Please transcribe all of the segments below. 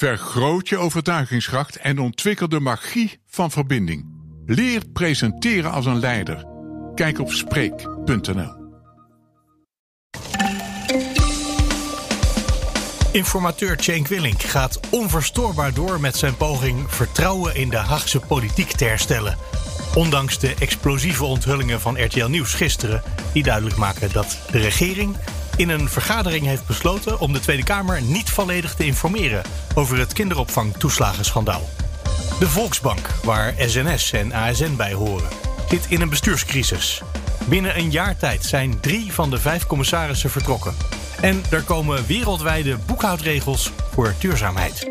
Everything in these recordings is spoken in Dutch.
Vergroot je overtuigingskracht en ontwikkel de magie van verbinding. Leer presenteren als een leider. Kijk op Spreek.nl. Informateur Cenk Willink gaat onverstoorbaar door met zijn poging vertrouwen in de Haagse politiek te herstellen. Ondanks de explosieve onthullingen van RTL Nieuws gisteren, die duidelijk maken dat de regering in een vergadering heeft besloten om de Tweede Kamer niet volledig te informeren over het kinderopvangtoeslagenschandaal. De Volksbank, waar SNS en ASN bij horen, zit in een bestuurscrisis. Binnen een jaar tijd zijn drie van de vijf commissarissen vertrokken. En er komen wereldwijde boekhoudregels voor duurzaamheid.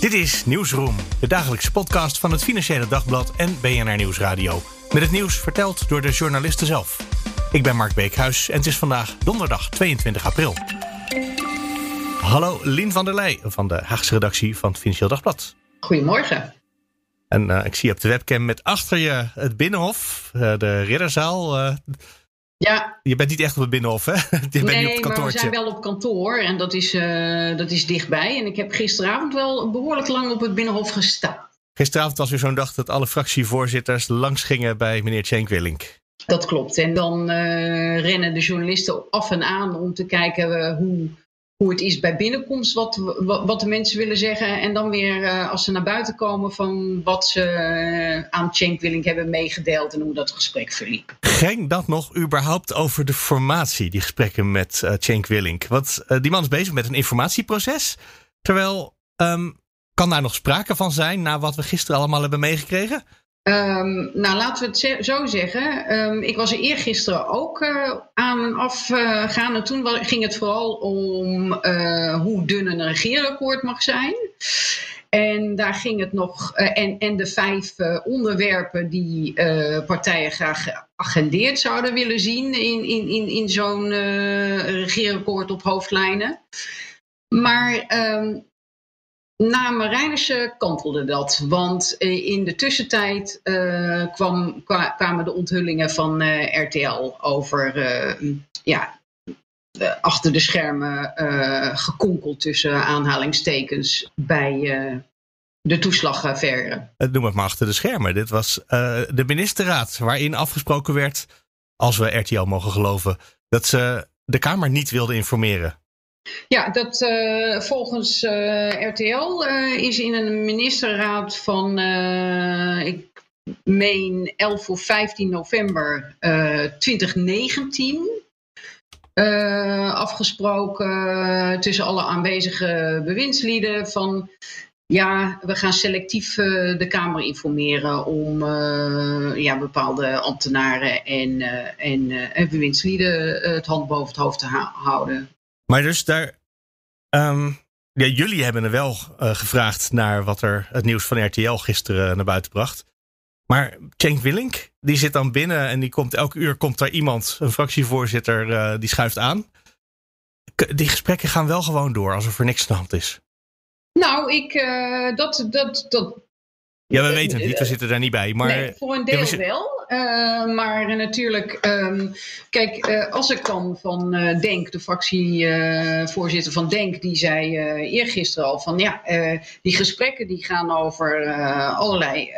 Dit is Nieuwsroom, de dagelijkse podcast van het Financiële Dagblad en BNR Nieuwsradio. Met het nieuws verteld door de journalisten zelf. Ik ben Mark Beekhuis en het is vandaag donderdag 22 april. Hallo Lien van der Leij van de Haagse redactie van het Financieel Dagblad. Goedemorgen. En uh, ik zie op de webcam met achter je het Binnenhof, uh, de Ridderzaal. Uh, ja. Je bent niet echt op het Binnenhof, hè? Je nee, niet op maar we zijn wel op kantoor en dat is, dat is dichtbij. En ik heb gisteravond wel behoorlijk lang op het Binnenhof gestaan. Gisteravond was weer zo'n dag dat alle fractievoorzitters langs gingen bij meneer Cenk Willink. Dat klopt. En dan uh, rennen de journalisten af en aan om te kijken uh, hoe, hoe het is bij binnenkomst, wat, wat de mensen willen zeggen. En dan weer uh, als ze naar buiten komen van wat ze aan Cenk Willink hebben meegedeeld en hoe dat gesprek verliep. Ging dat nog überhaupt over de formatie, die gesprekken met Cenk Willink? Want die man is bezig met een informatieproces. Terwijl, um, kan daar nog sprake van zijn na wat we gisteren allemaal hebben meegekregen? Um, nou, laten we het zo zeggen. Um, ik was er eergisteren ook uh, aan en af uh, gaan. En toen ging het vooral om uh, hoe dun een regeerakkoord mag zijn. En daar ging het nog. en, en de vijf onderwerpen die partijen graag geagendeerd zouden willen zien in, in, in, in zo'n regeerakkoord op hoofdlijnen. Maar um, na Marijnissen kantelde dat, want in de tussentijd kwam, kwamen de onthullingen van uh, RTL over ja, achter de schermen gekonkeld tussen aanhalingstekens bij de toeslagaffaire. Noem het maar achter de schermen. Dit was de ministerraad waarin afgesproken werd, als we RTL mogen geloven, dat ze de Kamer niet wilden informeren. Ja, dat, uh, volgens uh, RTL uh, is in een ministerraad van, ik meen 11 of 15 november 2019 afgesproken tussen alle aanwezige bewindslieden van ja, we gaan selectief de Kamer informeren om ja, bepaalde ambtenaren en, en, en bewindslieden het hand boven het hoofd te houden. Maar dus daar. Um, ja, jullie hebben er wel uh, gevraagd naar wat er het nieuws van RTL gisteren naar buiten bracht. Maar Cenk Willink, die zit dan binnen en die komt elke uur komt daar iemand, een fractievoorzitter, uh, die schuift aan. Die gesprekken gaan wel gewoon door, alsof er niks aan de hand is. Nou, ik, dat, dat, dat, ja, we weten het niet, we zitten daar niet bij. Maar... Nee, voor een deel wel. Uh, maar natuurlijk, um, kijk, uh, als ik dan van uh, Denk, de fractievoorzitter van Denk, die zei eergisteren al van ja, die gesprekken die gaan over allerlei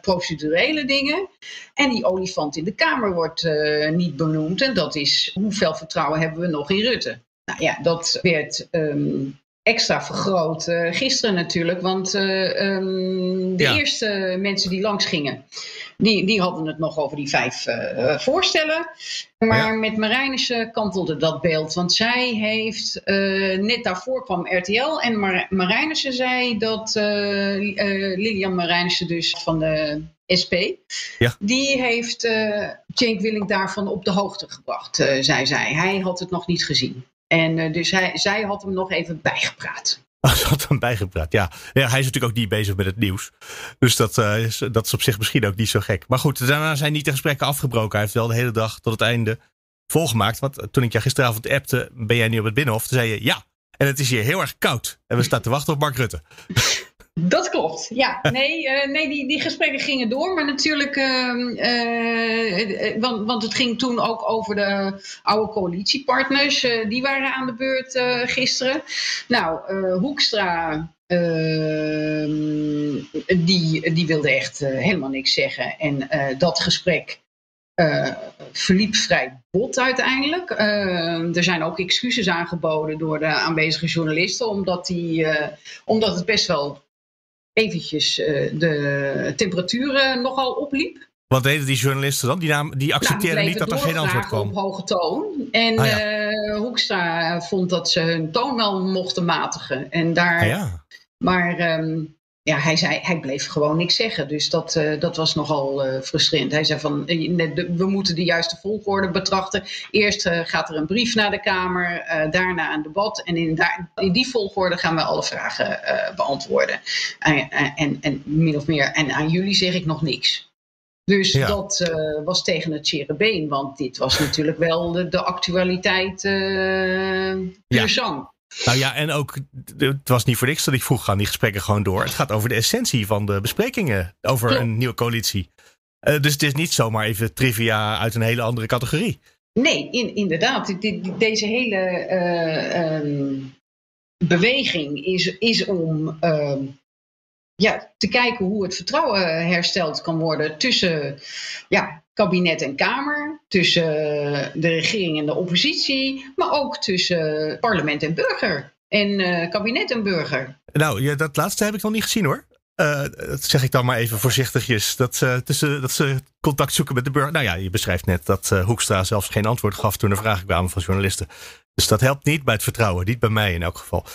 procedurele dingen. En die olifant in de Kamer wordt niet benoemd. En dat is hoeveel vertrouwen hebben we nog in Rutte? Nou ja, dat werd um, extra vergroot uh, gisteren natuurlijk. Want uh, um, de ja. eerste mensen die langs gingen, die, die hadden het nog over die vijf uh, voorstellen. Maar ja. met Marijnissen kantelde dat beeld. Want zij heeft, net daarvoor kwam RTL en Mar Marijnissen zei dat Lilian Marijnissen dus van de SP, ja. die heeft Cenk Willink daarvan op de hoogte gebracht, zei zij. Hij had het nog niet gezien. En uh, dus hij, zij had hem nog even bijgepraat. Oh, ze had hem bijgepraat, ja. ja. Hij is natuurlijk ook niet bezig met het nieuws. Dus dat, uh, is, dat is op zich misschien ook niet zo gek. Maar goed, daarna zijn niet de gesprekken afgebroken. Hij heeft wel de hele dag tot het einde volgemaakt. Want toen ik je gisteravond appte, ben jij nu op het Binnenhof? Toen zei je ja. En het is hier heel erg koud. En we staan te wachten op Mark Rutte. Dat klopt, ja. Nee, uh, nee die, die gesprekken gingen door, maar natuurlijk, uh, want, want het ging toen ook over de oude coalitiepartners. die waren aan de beurt gisteren. Nou, Hoekstra, ehm, die, die wilde echt helemaal niks zeggen. En dat gesprek verliep vrij bot uiteindelijk. Uh, er zijn ook excuses aangeboden door de aanwezige journalisten, omdat, die, omdat het best wel eventjes de temperatuur nogal opliep. Wat deden die journalisten dan? Die, naam, die accepteerden nou, niet dat er geen antwoord kwam? op hoge toon. En ah, ja. Hoekstra vond dat ze hun toon wel mochten matigen. En daar, ah, ja. Maar um, ja, hij, zei, hij bleef gewoon niks zeggen. Dus dat, uh, dat was nogal uh, frustrerend. Hij zei van, uh, we moeten de juiste volgorde betrachten. Eerst gaat er een brief naar de Kamer, daarna een debat. En in, daar, in die volgorde gaan we alle vragen beantwoorden. En, en, en min of meer, en aan jullie zeg ik nog niks. Dus dat was tegen het zere want dit was natuurlijk wel de, de actualiteit uh, ja. zang. Nou ja, en ook, het was niet voor niks dat ik vroeg, gaan die gesprekken gewoon door. Het gaat over de essentie van de besprekingen over een nieuwe coalitie. Uh, dus het is niet zomaar even trivia uit een hele andere categorie. Nee, in, inderdaad. deze hele uh, um, beweging is, is om uh, ja, te kijken hoe het vertrouwen hersteld kan worden tussen ja, kabinet en Kamer, tussen de regering en de oppositie, maar ook tussen parlement en burger. En uh, kabinet en burger. Nou, ja, dat laatste heb ik nog niet gezien hoor. Uh, dat zeg ik dan maar even voorzichtigjes. Dat, tussen, dat ze contact zoeken met de burger. Nou ja, je beschrijft net dat Hoekstra zelfs geen antwoord gaf toen er vragen kwamen van journalisten. Dus dat helpt niet bij het vertrouwen. Niet bij mij in elk geval.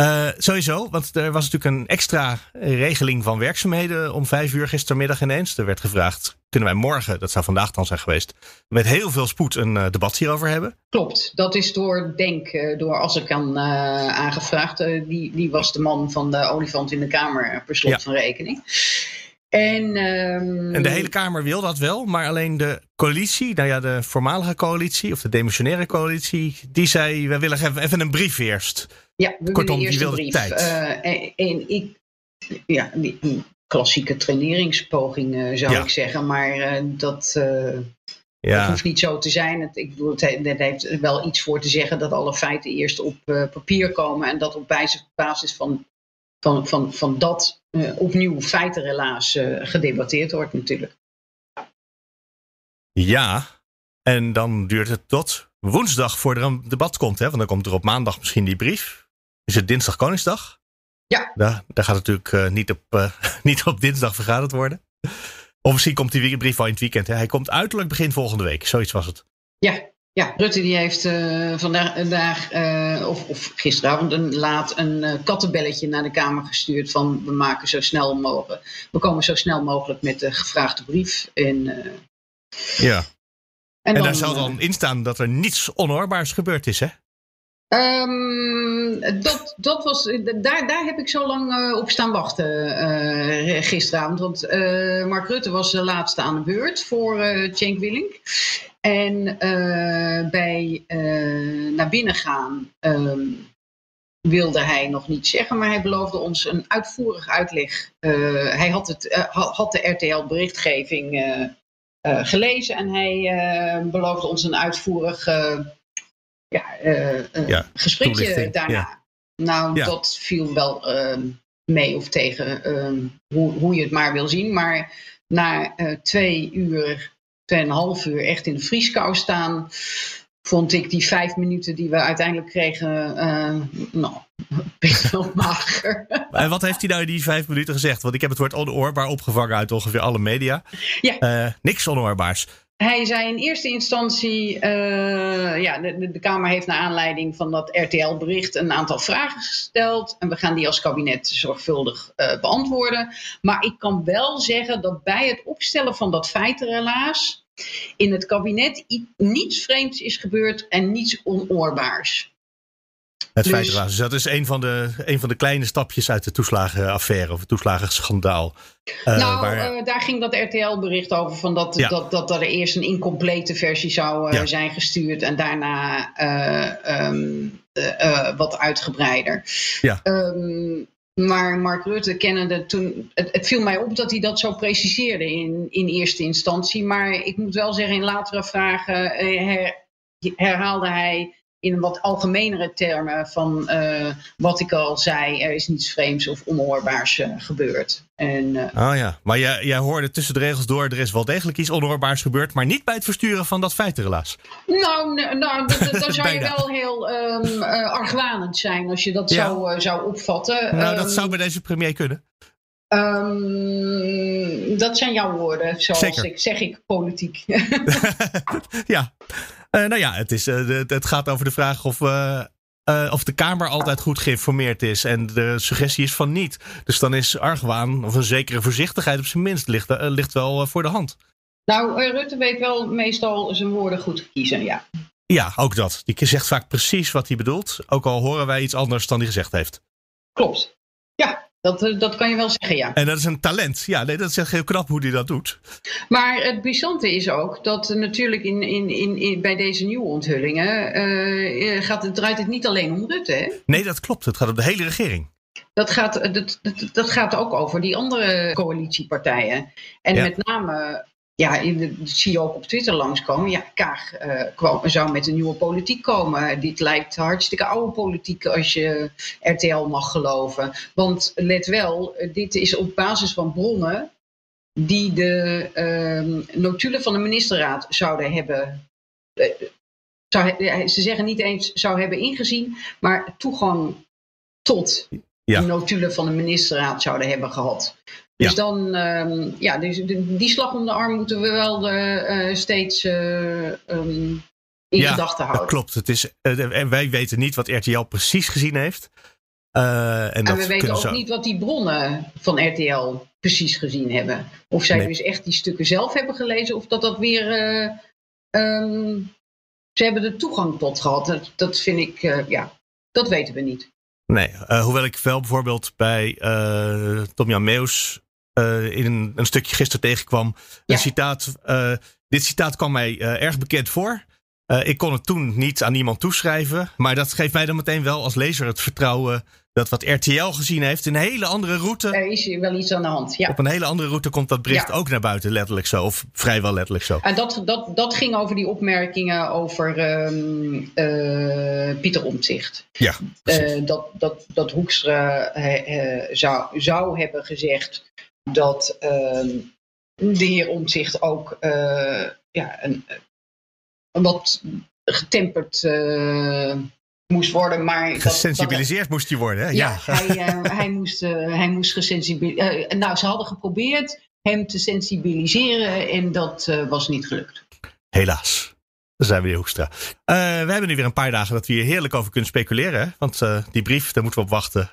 Uh, sowieso, want er was natuurlijk een extra regeling van werkzaamheden om vijf uur gistermiddag ineens. Er werd gevraagd, kunnen wij morgen, dat zou vandaag dan zijn geweest, met heel veel spoed een uh, debat hierover hebben? Klopt, dat is door Denk, uh, door Assekan aangevraagd. die, die was de man van de olifant in de Kamer per slot van rekening. En, um... en de hele Kamer wil dat wel, maar alleen de coalitie, nou ja, de voormalige coalitie of de demissionaire coalitie, die zei: wij willen even een brief eerst. Ja, we Kortom, willen eerst een brief. Tijd. Uh, en, en, ik, ja, die, die klassieke traineringspoging uh, zou ik zeggen, maar uh, dat. Ja. Dat hoeft niet zo te zijn. Het, ik bedoel, het, heeft wel iets voor te zeggen dat alle feiten eerst op papier komen en dat op basis van, van, van, van dat opnieuw feitenrelaas gedebatteerd wordt natuurlijk. Ja, en dan duurt het tot woensdag voor er een debat komt. Hè? Want dan komt er op maandag misschien die brief. Is het dinsdag Koningsdag? Ja. Daar, daar gaat natuurlijk uh, niet, op, uh, niet op dinsdag vergaderd worden. Of misschien komt die brief wel in het weekend. Hè? Hij komt uiterlijk begin volgende week. Zoiets was het. Ja, ja Rutte die heeft uh, vandaag, of, of, gisteravond een, laat een kattenbelletje naar de Kamer gestuurd. Van we maken zo snel mogelijk. We komen zo snel mogelijk met de gevraagde brief. En, ja. En, en dan, daar zal dan in staan dat er niets onhoorbaars gebeurd is, hè? Um, dat, dat was, daar, daar heb ik zo lang op staan wachten gisteravond. Want Mark Rutte was de laatste aan de beurt voor Cenk Willink. En bij naar binnen gaan um, wilde hij nog niet zeggen, maar hij beloofde ons een uitvoerig uitleg. hij had, het, had de RTL-berichtgeving gelezen en hij beloofde ons een uitvoerig ja, ja, gesprekje daarna. Nou, dat viel wel ehm, mee of tegen ehm, hoe, hoe je het maar wil zien. Maar na twee uur, tweeënhalf uur echt in de vrieskou staan, vond ik die vijf minuten die we uiteindelijk kregen, uh, nou, best wel mager. En wat heeft hij nou in die vijf minuten gezegd? Want ik heb het woord onoorbaar opgevangen uit ongeveer alle media. Ja. Uh, niks onoorbaars. Hij zei in eerste instantie, uh, ja, de, de, Kamer heeft naar aanleiding van dat RTL-bericht een aantal vragen gesteld. En we gaan die als kabinet zorgvuldig uh, beantwoorden. Maar ik kan wel zeggen dat bij het opstellen van dat feitenrelaas in het kabinet niets vreemds is gebeurd en niets onoorbaars. Het dus, dus dat is een van, de, een van de kleine stapjes uit de toeslagenaffaire of het toeslagenschandaal. Uh, nou, uh, daar ging dat RTL-bericht over van dat, dat, dat, er eerst een incomplete versie zou uh, zijn gestuurd en daarna um, wat uitgebreider. Ja. Um, maar Mark Rutte kennende toen. Het, het, viel mij op dat hij dat zo preciseerde in, in eerste instantie. Maar ik moet wel zeggen, in latere vragen her, herhaalde hij in wat algemenere termen van uh, wat ik al zei, er is niets vreemds of onhoorbaars uh, gebeurd. En, uh, oh ja, maar jij, jij hoorde tussen de regels door, er is wel degelijk iets onhoorbaars gebeurd, maar niet bij het versturen van dat feitenrelaas. Nou, nou dan zou je wel heel um, argwanend zijn als je dat ja. zo zou opvatten. Nou, dat zou bij deze premier kunnen. Um, dat zijn jouw woorden, zoals Zeker. ik zeg ik politiek. ja, uh, nou ja, het, is, uh, het gaat over de vraag of, uh, of de Kamer altijd goed geïnformeerd is. En de suggestie is van niet. Dus dan is argwaan of een zekere voorzichtigheid op zijn minst ligt, ligt wel voor de hand. Nou, Rutte weet wel meestal zijn woorden goed te kiezen, ja. Ja, ook dat. Die zegt vaak precies wat hij bedoelt. Ook al horen wij iets anders dan hij gezegd heeft. Klopt. Dat, dat kan je wel zeggen, ja. En dat is een talent. Ja, nee, dat is echt heel knap hoe hij dat doet. Maar het bijzondere is ook dat natuurlijk in, in, in, in bij deze nieuwe onthullingen uh, gaat het, draait het niet alleen om Rutte. Hè? Nee, dat klopt. Het gaat om de hele regering. Dat gaat, dat, dat, dat gaat ook over die andere coalitiepartijen. En ja. met name ja, dat zie je ook op Twitter langskomen. Ja, Kaag uh, kwam, zou met een nieuwe politiek komen. Dit lijkt hartstikke oude politiek als je RTL mag geloven. Want let wel, dit is op basis van bronnen die de uh, notulen van de ministerraad zouden hebben. Uh, zou, ze zeggen niet eens zou hebben ingezien, maar toegang tot ja. de notulen van de ministerraad zouden hebben gehad. Dus ja. dan, um, ja, dus die slag om de arm moeten we wel uh, steeds uh, um, in ja, gedachten houden. Klopt. Het is, uh, en wij weten niet wat RTL precies gezien heeft. en, en dat we weten ook zo... niet wat die bronnen van RTL precies gezien hebben. Of zij nee. dus echt die stukken zelf hebben gelezen, of dat dat weer. Um, ze hebben er toegang tot gehad. Dat, dat vind ik, ja, dat weten we niet. Nee, uh, hoewel ik wel bijvoorbeeld bij uh, Tom-Jan Meus uh, in een, een, stukje gisteren tegenkwam. Ja. Een citaat, dit citaat kwam mij erg bekend voor. ik kon het toen niet aan iemand toeschrijven. Maar dat geeft mij dan meteen wel als lezer het vertrouwen dat wat RTL gezien heeft een hele andere route. Er is wel iets aan de hand, ja. Op een hele andere route komt dat bericht ja. ook naar buiten, letterlijk zo. Of vrijwel letterlijk zo. En dat, dat, dat ging over die opmerkingen over um, uh, Pieter Omtzigt. Ja, uh, dat, dat, dat Hoekstra uh, zou, zou hebben gezegd dat de heer Omtzigt ook ja, een, een wat getemperd moest worden. Maar gesensibiliseerd dat, moest hij worden, hè? Ja, ja. Hij, uh, hij, moest, uh, hij moest gesensibiliseerd. Uh, nou, ze hadden geprobeerd hem te sensibiliseren en dat was niet gelukt. Helaas. Dan zijn we weer Hoekstra. we hebben nu weer een paar dagen dat we hier heerlijk over kunnen speculeren. Hè? Want die brief, daar moeten we op wachten.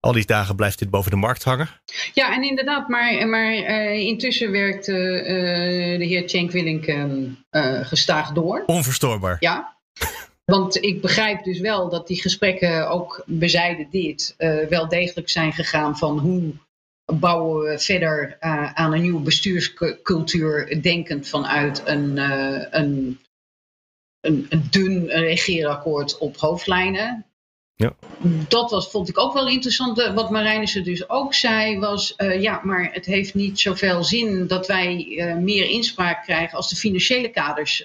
Al die dagen blijft dit boven de markt hangen. Ja, en inderdaad, maar, maar intussen werkt de heer Cenk Willink gestaag door. Onverstoorbaar. Ja, want ik begrijp dus wel dat die gesprekken ook bezijden dit uh, wel degelijk zijn gegaan van hoe bouwen we verder uh, aan een nieuwe bestuurscultuur denkend vanuit een, uh, een, een, een dun regeerakkoord op hoofdlijnen. Ja. Dat was, vond ik ook wel interessant. Wat Marijnissen dus ook zei was, ja, maar het heeft niet zoveel zin dat wij meer inspraak krijgen als de financiële kaders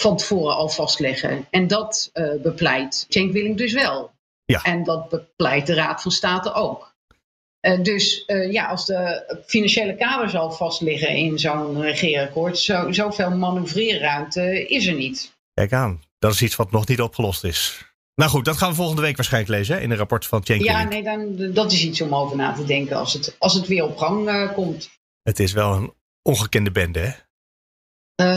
van tevoren al vastleggen. En dat bepleit Cenk dus wel. Ja. En dat bepleit de Raad van State ook. Dus ja, als de financiële kaders al vastliggen in zo'n regeerakkoord, zo, zoveel manoeuvreerruimte is er niet. Kijk aan, dat is iets wat nog niet opgelost is. Nou goed, dat gaan we volgende week waarschijnlijk lezen hè, in een rapport van Cenk Ja, nee, dan, dat is iets om over na te denken als het, als het weer op gang komt. Het is wel een ongekende bende, hè?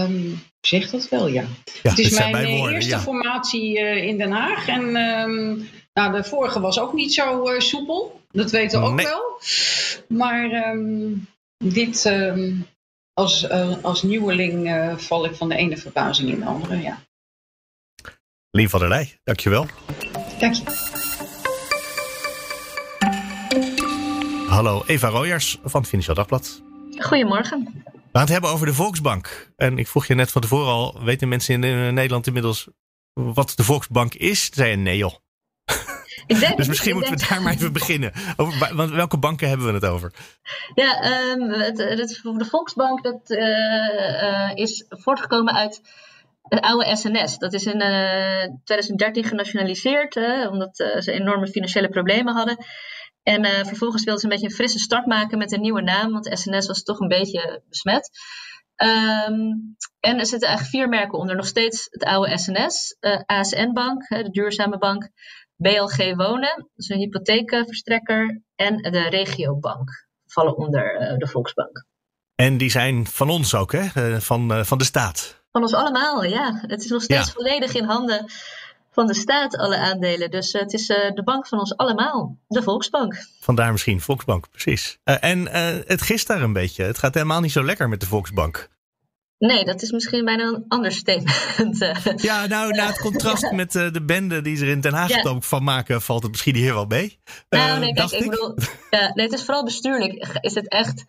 Um, zeg dat wel, ja. ja het is mijn woorden, eerste ja. formatie uh, in Den Haag. En um, nou, de vorige was ook niet zo uh, soepel. Dat weten we ook nee. wel. Maar um, dit, als, als nieuweling val ik van de ene verbazing in de andere, ja. Lien van der Leij, dankjewel. Dank je. Hallo, Eva Royers van het Financieel Dagblad. Goedemorgen. We gaan het hebben over de Volksbank. En ik vroeg je net van tevoren al, weten mensen in Nederland inmiddels wat de Volksbank is? Zei je nee joh. Denk, dus misschien moeten we daar maar even beginnen. Over, want welke banken hebben we het over? Ja, um, het, het, de Volksbank dat, uh, is voortgekomen uit het oude SNS. Dat is in 2013 genationaliseerd, omdat ze enorme financiële problemen hadden. En vervolgens wilden ze een beetje een frisse start maken met een nieuwe naam, want SNS was toch een beetje besmet. Um, en er zitten eigenlijk vier merken onder. Nog steeds het oude SNS, ASN Bank, de duurzame bank, BLG Wonen, dus een hypotheekverstrekker, en de Regiobank vallen onder de Volksbank. En die zijn van ons ook, hè? Van, van de staat. Van ons allemaal, ja. Het is nog steeds ja. volledig in handen van de staat, alle aandelen. Dus het is de bank van ons allemaal, de Volksbank. Vandaar misschien Volksbank, precies. en het gist daar een beetje. Het gaat helemaal niet zo lekker met de Volksbank. Nee, dat is misschien bijna een ander statement. ja, nou, na het contrast met de bende die ze er in Den Haag ja. van maken, valt het misschien hier wel mee. Nou, nee, kijk, ik, ik bedoel, nee, het is vooral bestuurlijk. Is het echt,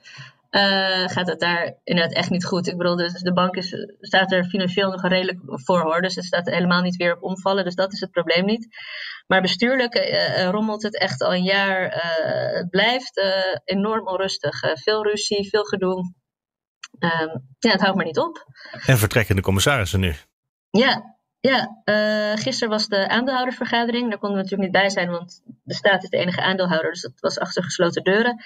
gaat het daar inderdaad echt niet goed? Ik bedoel, dus de bank is, staat er financieel nog redelijk voor hoor, dus het staat helemaal niet weer op omvallen, dus dat is het probleem niet. Maar bestuurlijk rommelt het echt al een jaar. het blijft enorm onrustig. veel ruzie, veel gedoe. Um, ja, het houdt maar niet op. En vertrekkende commissarissen nu? Ja, ja uh, gisteren was de aandeelhoudersvergadering. Daar konden we natuurlijk niet bij zijn, want de staat is de enige aandeelhouder. Dus dat was achter gesloten deuren.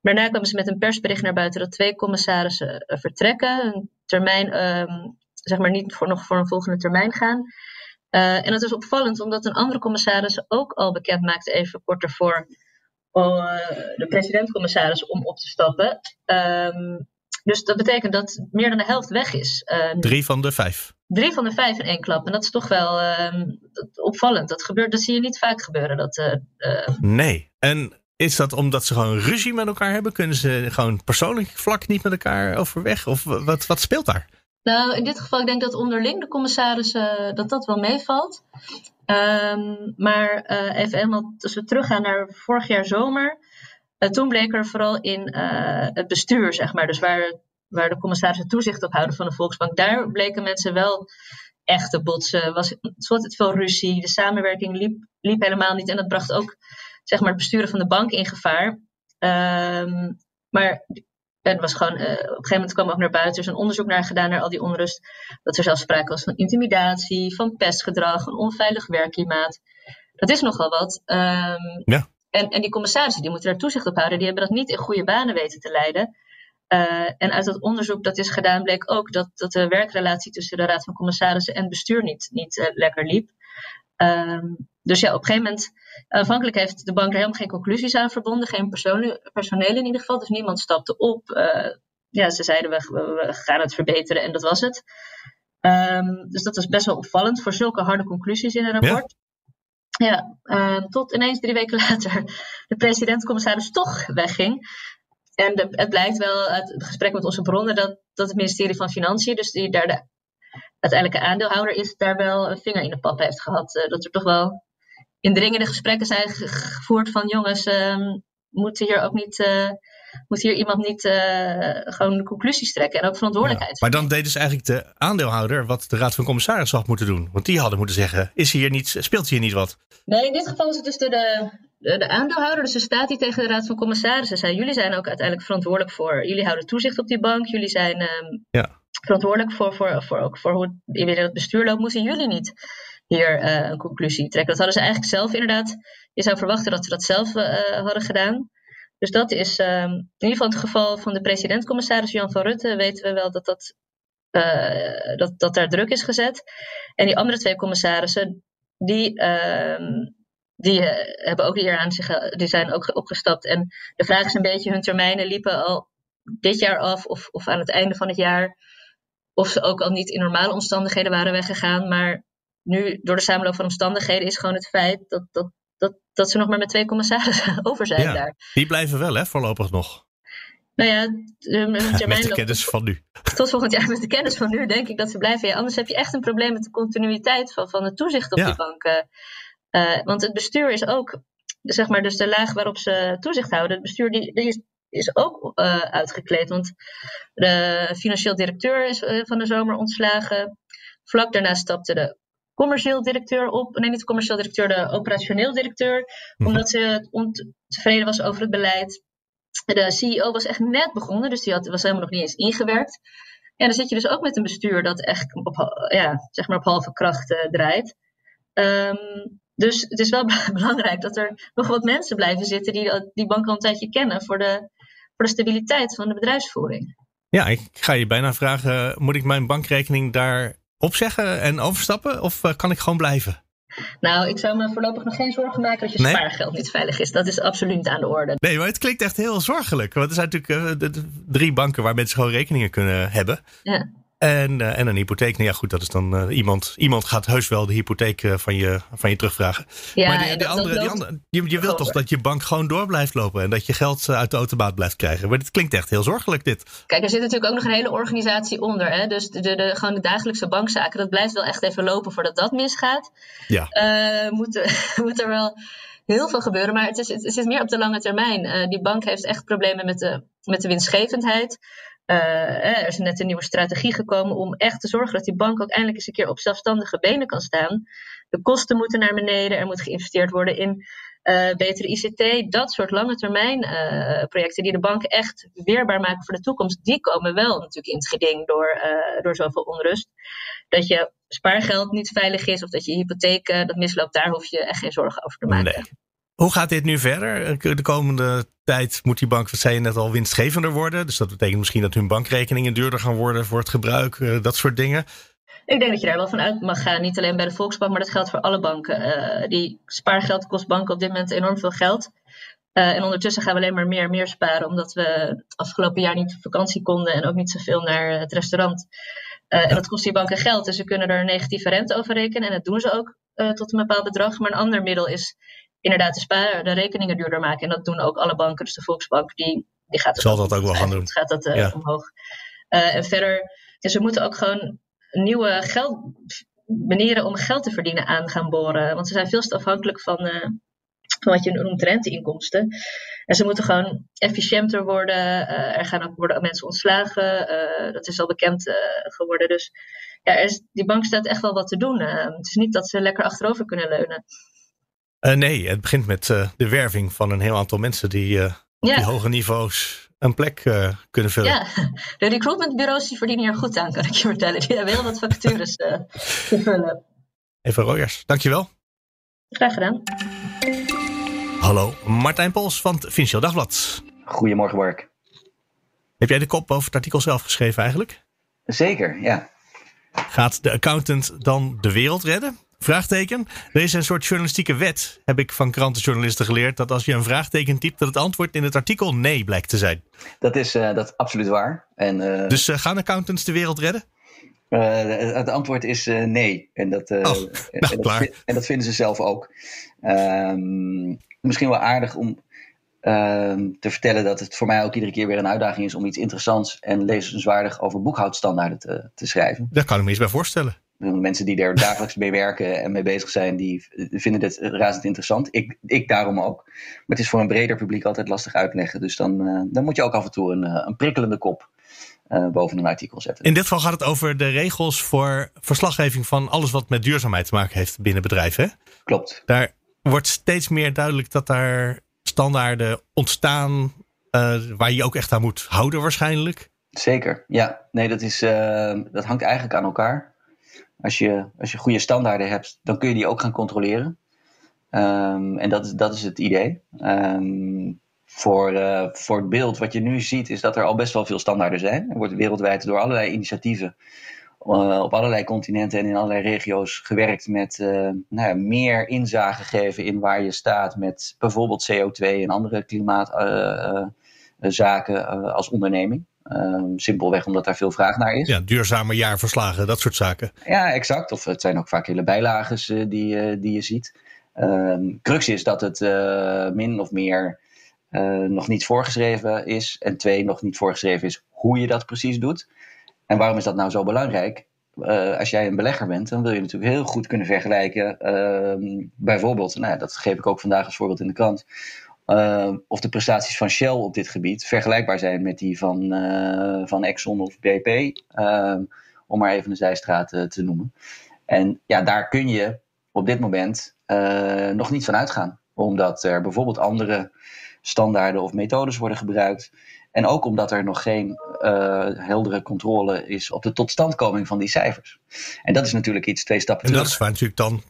Daarna kwamen ze met een persbericht naar buiten dat twee commissarissen uh, vertrekken. Een termijn, um, zeg maar niet voor, nog voor een volgende termijn gaan. Uh, en dat is opvallend, omdat een andere commissaris ook al bekend maakte, even kort ervoor, de president-commissaris om op te stappen. Um, dus dat betekent dat meer dan de helft weg is. Uh, drie van de vijf. Drie van de vijf in één klap. En dat is toch wel uh, opvallend. Dat, gebeurt, dat zie je niet vaak gebeuren. Dat, nee. En is dat omdat ze gewoon ruzie met elkaar hebben? Kunnen ze gewoon persoonlijk vlak niet met elkaar overweg? Of wat, wat speelt daar? Nou, in dit geval, ik denk dat onderling de commissarissen dat dat wel meevalt. Um, maar even helemaal, als we teruggaan naar vorig jaar zomer uh, toen bleek er vooral in het bestuur, zeg maar, dus waar, waar de commissarissen toezicht op houden van de Volksbank, daar bleken mensen wel echt te botsen. Was, was altijd veel ruzie, de samenwerking liep, liep helemaal niet en dat bracht ook zeg maar, het besturen van de bank in gevaar. Um, maar het was gewoon, uh, op een gegeven moment kwam ook naar buiten, er is een onderzoek naar gedaan naar al die onrust. Dat er zelfs sprake was van intimidatie, van pestgedrag, een onveilig werkklimaat. Dat is nogal wat. Um, ja. En, en die commissarissen die moeten daar toezicht op houden. Die hebben dat niet in goede banen weten te leiden. Uh, en uit dat onderzoek dat is gedaan bleek ook dat, dat de werkrelatie tussen de Raad van Commissarissen en bestuur niet, niet uh, lekker liep. Um, dus ja, op een gegeven moment, aanvankelijk heeft de bank er helemaal geen conclusies aan verbonden, geen personeel in ieder geval, dus niemand stapte op. Uh, ja, ze zeiden we, we, gaan het verbeteren en dat was het. Um, dus dat was best wel opvallend voor zulke harde conclusies in een rapport. Ja, uh, tot ineens drie weken later de president-commissaris toch wegging. En de, het blijkt wel uit het gesprek met onze bronnen dat, dat het ministerie van Financiën, dus die daar de uiteindelijke aandeelhouder is, daar wel een vinger in de pap heeft gehad. Uh, dat er toch wel indringende gesprekken zijn gevoerd van jongens, uh, moeten hier ook niet uh, moet hier iemand niet uh, gewoon conclusies trekken en ook verantwoordelijkheid. Ja, maar dan deden ze eigenlijk de aandeelhouder wat de Raad van Commissarissen had moeten doen. Want die hadden moeten zeggen: is hier niet, speelt hier niet wat? Nee, in dit geval is het dus de, de, de aandeelhouder. Dus er staat hier tegen de Raad van Commissarissen. Zei, jullie zijn ook uiteindelijk verantwoordelijk voor. Jullie houden toezicht op die bank. Jullie zijn um, ja. Verantwoordelijk voor, voor, voor, ook voor hoe het, in het bestuur loopt. Moeten jullie niet hier uh, een conclusie trekken? Dat hadden ze eigenlijk zelf inderdaad. Je zou verwachten dat ze dat zelf uh, hadden gedaan. Dus dat is um, in ieder geval het geval van de president-commissaris Jan van Rutte. Weten we wel dat, dat, uh, dat, dat daar druk is gezet. En die andere twee commissarissen, die, uh, die hebben ook hier aan zich, die zijn ook opgestapt. En de vraag is een beetje, hun termijnen liepen al dit jaar af of, of aan het einde van het jaar. Of ze ook al niet in normale omstandigheden waren weggegaan. Maar nu, door de samenloop van omstandigheden, is gewoon het feit dat, dat dat, dat ze nog maar met twee commissarissen over zijn ja, daar. Die blijven wel, hè, voorlopig nog. Nou ja, met de kennis van nu. Tot volgend jaar met de kennis van nu denk ik dat ze blijven. Ja, anders heb je echt een probleem met de continuïteit van, van het toezicht op die banken. Uh, want het bestuur is ook, zeg maar, dus de laag waarop ze toezicht houden. Het bestuur die, die is, is ook uh, uitgekleed. Want de financieel directeur is uh, van de zomer ontslagen. Vlak daarna stapte de commercieel directeur op. Nee, niet de commercieel directeur, de operationeel directeur. Mhm. Omdat ze ontevreden was over het beleid. De CEO was echt net begonnen, dus die had, was helemaal nog niet eens ingewerkt. En dan zit je dus ook met een bestuur dat echt op, ja, zeg maar op halve kracht uh, draait. Um, dus het is wel belangrijk dat er nog wat mensen blijven zitten die die bank al een tijdje kennen voor de, voor de stabiliteit van de bedrijfsvoering. Ja, ik ga je bijna vragen: moet ik mijn bankrekening daar opzeggen en overstappen? Of uh, kan ik gewoon blijven? Nou, ik zou me voorlopig nog geen zorgen maken dat je nee? spaargeld niet veilig is. Dat is absoluut aan de orde. Nee, maar het klinkt echt heel zorgelijk. Want er zijn natuurlijk uh, de, de drie banken waar mensen gewoon rekeningen kunnen hebben. Ja. En, uh, en een hypotheek. Nou ja, goed, dat is dan uh, iemand. Iemand gaat heus wel de hypotheek uh, van, je, van je terugvragen. Ja, maar die, die andere, die andere, je, je wilt toch dat je bank gewoon door blijft lopen. En dat je geld uit de automaat blijft krijgen. Maar dit klinkt echt heel zorgelijk, dit. Kijk, er zit natuurlijk ook nog een hele organisatie onder. Hè? Dus de, de, de, gewoon de dagelijkse bankzaken. Dat blijft wel echt even lopen voordat dat misgaat. Ja. moet, moet er wel heel veel gebeuren. Maar het is, het is meer op de lange termijn. die bank heeft echt problemen met de, met de winstgevendheid. Uh, er is net een nieuwe strategie gekomen om echt te zorgen dat die bank ook eindelijk eens een keer op zelfstandige benen kan staan. De kosten moeten naar beneden, er moet geïnvesteerd worden in uh, betere ICT. Dat soort lange termijn uh, projecten die de bank echt weerbaar maken voor de toekomst, die komen wel natuurlijk in het geding door, door zoveel onrust. Dat je spaargeld niet veilig is of dat je hypotheek dat misloopt, daar hoef je echt geen zorgen over te maken. Nee. Hoe gaat dit nu verder? De komende tijd moet die bank, wat zei je net al, winstgevender worden. Dus dat betekent misschien dat hun bankrekeningen duurder gaan worden voor het gebruik, dat soort dingen. Ik denk dat je daar wel van uit mag gaan. Niet alleen bij de Volksbank, maar dat geldt voor alle banken. Uh, die spaargeld kost banken op dit moment enorm veel geld. Uh, en ondertussen gaan we alleen maar meer en meer sparen, omdat we het afgelopen jaar niet op vakantie konden en ook niet zoveel naar het restaurant. En dat kost die banken geld, dus ze kunnen er een negatieve rente over rekenen. En dat doen ze ook tot een bepaald bedrag. Maar een ander middel is inderdaad de, de rekeningen duurder maken. En dat doen ook alle banken. Dus de Volksbank, die, die gaat Zal dat ook wel gaan doen. Gaat dat uh, ja. omhoog. Uh, en verder, dus we moeten ook gewoon nieuwe geld, manieren om geld te verdienen aan gaan boren. Want ze zijn veel te afhankelijk van, uh, van wat je noemt renteinkomsten. En ze moeten gewoon efficiënter worden. er gaan ook worden mensen ontslagen. dat is al bekend geworden. Dus ja, er is, die bank staat echt wel wat te doen. het is niet dat ze lekker achterover kunnen leunen. Uh, nee, het begint met uh, de werving van een heel aantal mensen die uh, ja. op die hoge niveaus een plek kunnen vullen. Ja, de recruitmentbureaus die verdienen er goed aan, kan ik je vertellen. Die hebben heel wat vacatures te vullen. Eva Royers, dankjewel. Graag gedaan. Hallo, Martijn Pols van het Financieel Dagblad. Goedemorgen, Mark. Heb jij de kop over het artikel zelf geschreven eigenlijk? Zeker, ja. Gaat de accountant dan de wereld redden? Vraagteken. Er is een soort journalistieke wet, heb ik van krantenjournalisten geleerd, dat als je een vraagteken typt, dat het antwoord in het artikel nee blijkt te zijn. Dat is, uh, dat is absoluut waar. En, uh, dus uh, gaan accountants de wereld redden? het antwoord is nee. En dat, oh, nou, en, dat, en, dat, vinden ze zelf ook. Um, misschien wel aardig om ehm, te vertellen dat het voor mij ook iedere keer weer een uitdaging is om iets interessants en lezenswaardig over boekhoudstandaarden te, te schrijven. Daar kan ik me eens bij voorstellen. Mensen die er dagelijks mee werken en mee bezig zijn, die vinden dit razend interessant. Ik, ik daarom ook. Maar het is voor een breder publiek altijd lastig uitleggen. Dus dan, uh, dan moet je ook af en toe een, een prikkelende kop uh, boven een artikel zetten. In dit geval gaat het over de regels voor verslaggeving van alles wat met duurzaamheid te maken heeft binnen bedrijven. Hè? Klopt. Daar wordt steeds meer duidelijk dat daar standaarden ontstaan uh, waar je ook echt aan moet houden waarschijnlijk. Zeker, ja. Nee, dat, is, dat hangt eigenlijk aan elkaar. Als je, als je goede standaarden hebt, dan kun je die ook gaan controleren. Um, en dat is, dat is het idee. Um, voor, uh, voor het beeld wat je nu ziet, is dat er al best wel veel standaarden zijn. Er wordt wereldwijd door allerlei initiatieven uh, op allerlei continenten en in allerlei regio's gewerkt met uh, nou ja, meer inzage geven in waar je staat met bijvoorbeeld CO2 en andere klimaatzaken als onderneming. Um, simpelweg omdat daar veel vraag naar is. Ja, duurzame jaarverslagen, dat soort zaken. Ja, exact. Of het zijn ook vaak hele bijlages uh, die, uh, die je ziet. Um, crux is dat het uh, min of meer nog niet voorgeschreven is. En twee, nog niet voorgeschreven is hoe je dat precies doet. En waarom is dat nou zo belangrijk? als jij een belegger bent, dan wil je natuurlijk heel goed kunnen vergelijken. bijvoorbeeld, nou, dat geef ik ook vandaag als voorbeeld in de krant uh, of de prestaties van Shell op dit gebied vergelijkbaar zijn met die van, uh, van Exxon of BP, uh, om maar even een zijstraat te noemen. En ja, daar kun je op dit moment nog niet van uitgaan. Omdat er bijvoorbeeld andere standaarden of methodes worden gebruikt. En ook omdat er nog geen uh, heldere controle is op de totstandkoming van die cijfers. En dat is natuurlijk iets twee stappen En dat is waar natuurlijk dan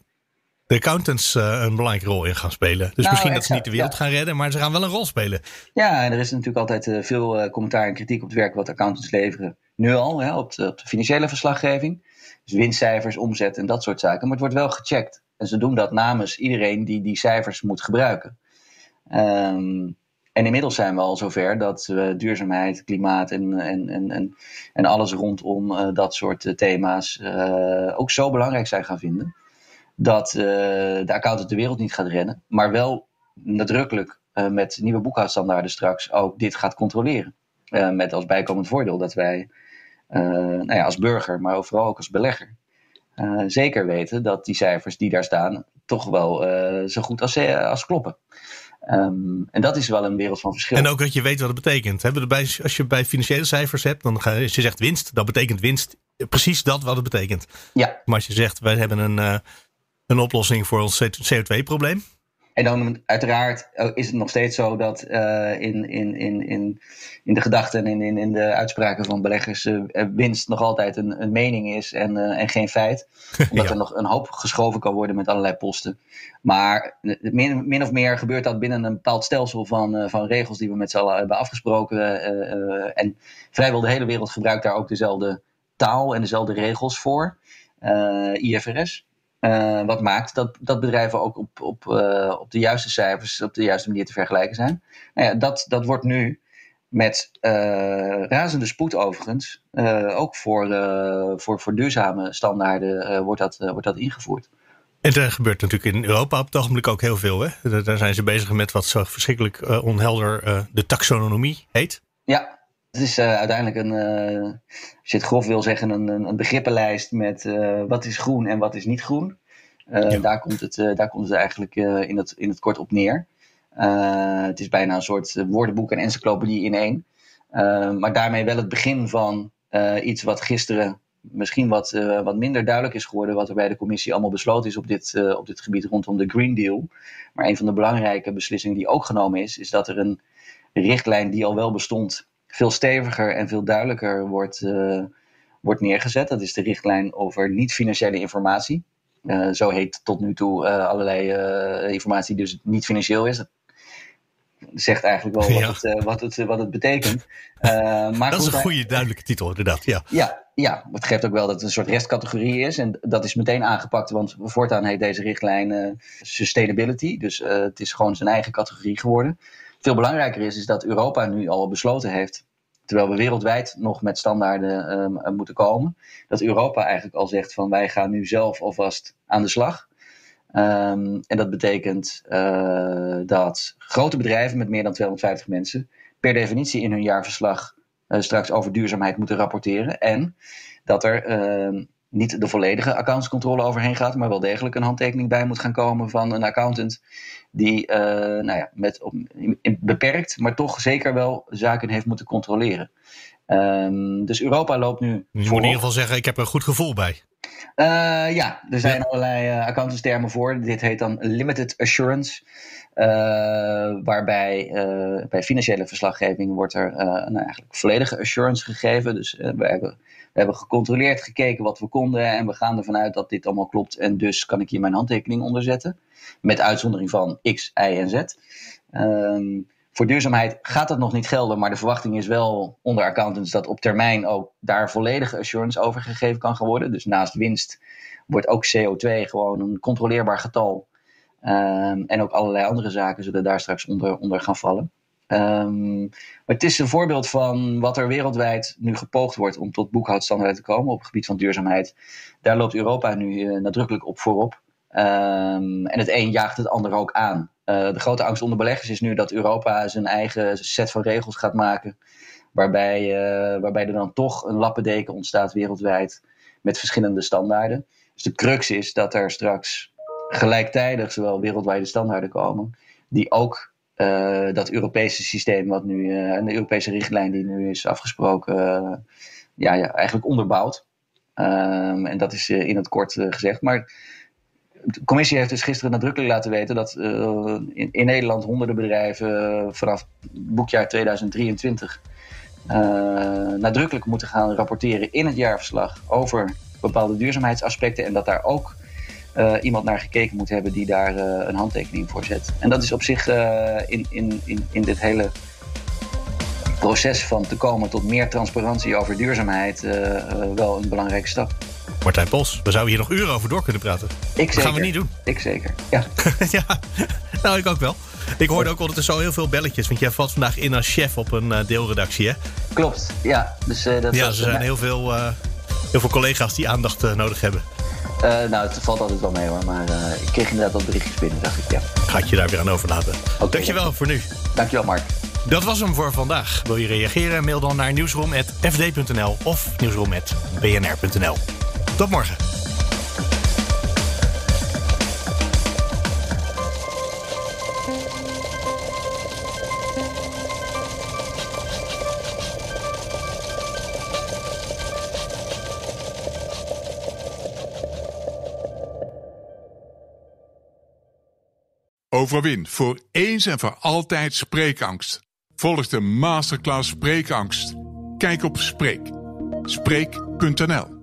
de accountants uh, een belangrijke rol in gaan spelen. Dus nou, misschien dat ze niet de wereld gaan redden, maar ze gaan wel een rol spelen. Ja, en er is natuurlijk altijd uh, veel commentaar en kritiek op het werk wat accountants leveren. Nu al, hè, op, de, op, de, financiële verslaggeving. Dus winstcijfers, omzet en dat soort zaken. Maar het wordt wel gecheckt. En ze doen dat namens iedereen die die cijfers moet gebruiken. Um, en inmiddels zijn we al zover dat we duurzaamheid, klimaat en, en, en, en, alles rondom uh, dat soort thema's uh, ook zo belangrijk zijn gaan vinden. Dat de accountant de wereld niet gaat rennen, maar wel nadrukkelijk met nieuwe boekhoudstandaarden straks ook dit gaat controleren. met als bijkomend voordeel dat wij nou ja, als burger, maar vooral ook als belegger, zeker weten dat die cijfers die daar staan toch wel zo goed als, als kloppen. Um, en dat is wel een wereld van verschil. En ook dat je weet wat het betekent. Hè? Als je bij financiële cijfers hebt, dan ga je, als je zegt winst, dan betekent winst precies dat wat het betekent. Ja. Maar als je zegt, wij hebben een, een oplossing voor ons CO2-probleem. En dan uiteraard oh, is het nog steeds zo dat uh, in, in, in, in, in de gedachten en in, in de uitspraken van beleggers uh, winst nog altijd een, een mening is en, uh, en geen feit. Omdat er nog een hoop geschoven kan worden met allerlei posten. Maar min, min of meer gebeurt dat binnen een bepaald stelsel van, van regels die we met z'n allen hebben afgesproken. en vrijwel de hele wereld gebruikt daar ook dezelfde taal en dezelfde regels voor. IFRS. Uh, wat maakt dat, dat bedrijven ook op, op, uh, op de juiste cijfers, op de juiste manier te vergelijken zijn. Nou ja, dat, dat wordt nu met uh, razende spoed overigens, ook voor, voor, voor duurzame standaarden, wordt, dat, wordt dat ingevoerd. En er gebeurt natuurlijk in Europa op het ogenblik ook heel veel. Hè? Daar zijn ze bezig met wat zo verschrikkelijk onhelder de taxonomie heet. Ja, het is uh, uiteindelijk een, uh, als je het grof wil zeggen, een, een begrippenlijst met uh, wat is groen en wat is niet groen. Ja. daar, komt het, daar komt het eigenlijk in, het, in het kort op neer. het is bijna een soort woordenboek en encyclopedie in één. maar daarmee wel het begin van iets wat gisteren misschien wat, wat minder duidelijk is geworden. Wat er bij de commissie allemaal besloten is op dit, op dit gebied rondom de Green Deal. Maar een van de belangrijke beslissingen die ook genomen is, is dat er een richtlijn die al wel bestond veel steviger en veel duidelijker wordt, uh, wordt neergezet. Dat is de richtlijn over niet-financiële informatie. Uh, zo heet tot nu toe uh, allerlei informatie die dus niet financieel is. Dat zegt eigenlijk wel wat, het, wat, het, wat het betekent. maar dat is een goede, duidelijke titel, inderdaad. Ja. Ja, ja, het geeft ook wel dat het een soort restcategorie is. En dat is meteen aangepakt, want voortaan heet deze richtlijn sustainability. Dus het is gewoon zijn eigen categorie geworden. Veel belangrijker is, is dat Europa nu al besloten heeft, terwijl we wereldwijd nog met standaarden um, moeten komen, dat Europa eigenlijk al zegt van wij gaan nu zelf alvast aan de slag. Um, en dat betekent uh, dat grote bedrijven met meer dan 250 mensen per definitie in hun jaarverslag uh, straks over duurzaamheid moeten rapporteren. En dat er uh, niet de volledige accountscontrole overheen gaat, maar wel degelijk een handtekening bij moet gaan komen van een accountant die uh, nou ja, met, op, beperkt, maar toch zeker wel zaken heeft moeten controleren. Um, dus Europa loopt nu. Je moet in ieder geval zeggen: ik heb er een goed gevoel bij. Uh, ja, er zijn allerlei uh, accountantstermen voor. Dit heet dan limited assurance. Uh, waarbij bij financiële verslaggeving wordt er nou, eigenlijk volledige assurance gegeven. Dus we hebben we hebben gecontroleerd, gekeken wat we konden en we gaan ervan uit dat dit allemaal klopt. En dus kan ik hier mijn handtekening onder zetten. Met uitzondering van X, Y en Z. Um, voor duurzaamheid gaat dat nog niet gelden, maar de verwachting is wel onder accountants dat op termijn ook daar volledige assurance over gegeven kan worden. Dus naast winst wordt ook CO2 gewoon een controleerbaar getal. Um, en ook allerlei andere zaken zullen daar straks onder, onder gaan vallen. Um, maar het is een voorbeeld van wat er wereldwijd nu gepoogd wordt om tot boekhoudstandaarden te komen op het gebied van duurzaamheid. Daar loopt Europa nu uh, nadrukkelijk op voorop. Um, en het een jaagt het ander ook aan. Uh, de grote angst onder beleggers is nu dat Europa zijn eigen set van regels gaat maken. Waarbij, uh, waarbij er dan toch een lappendeken ontstaat wereldwijd met verschillende standaarden. Dus de crux is dat er straks gelijktijdig zowel wereldwijde standaarden komen, die ook uh, dat Europese systeem wat nu, en de Europese richtlijn die nu is afgesproken, ja, ja, eigenlijk onderbouwt. Ehm, en dat is in het kort gezegd. Maar de commissie heeft dus gisteren nadrukkelijk laten weten dat in, in, Nederland honderden bedrijven vanaf boekjaar 2023 nadrukkelijk moeten gaan rapporteren in het jaarverslag over bepaalde duurzaamheidsaspecten. En dat daar ook iemand naar gekeken moet hebben die daar een handtekening voor zet. En dat is op zich in, in, in, in dit hele proces van te komen tot meer transparantie over duurzaamheid wel een belangrijke stap. Martijn Bos, we zouden hier nog uren over door kunnen praten. Ik dat gaan we niet doen. Ik zeker, ja. ja, nou ik ook wel. Ik hoorde ook ondertussen zo heel veel belletjes, want jij valt vandaag in als chef op een deelredactie, hè? Klopt, ja. Dus, dat ja, er zijn heel veel, heel veel collega's die aandacht nodig hebben. Uh, nou, het valt altijd wel mee hoor. Maar uh, ik kreeg inderdaad wat berichtjes binnen, dacht ik. Ja. Ga ik je daar weer aan overlaten. Okay, Dankjewel voor nu. Dankjewel, Mark. Dat was hem voor vandaag. Wil je reageren? Mail dan naar nieuwsroom.fd.nl of nieuwsroom.bnr.nl. Tot morgen. Overwin voor eens en voor altijd spreekangst. Volg de masterclass Spreekangst. Kijk op Spreek. Spreek.nl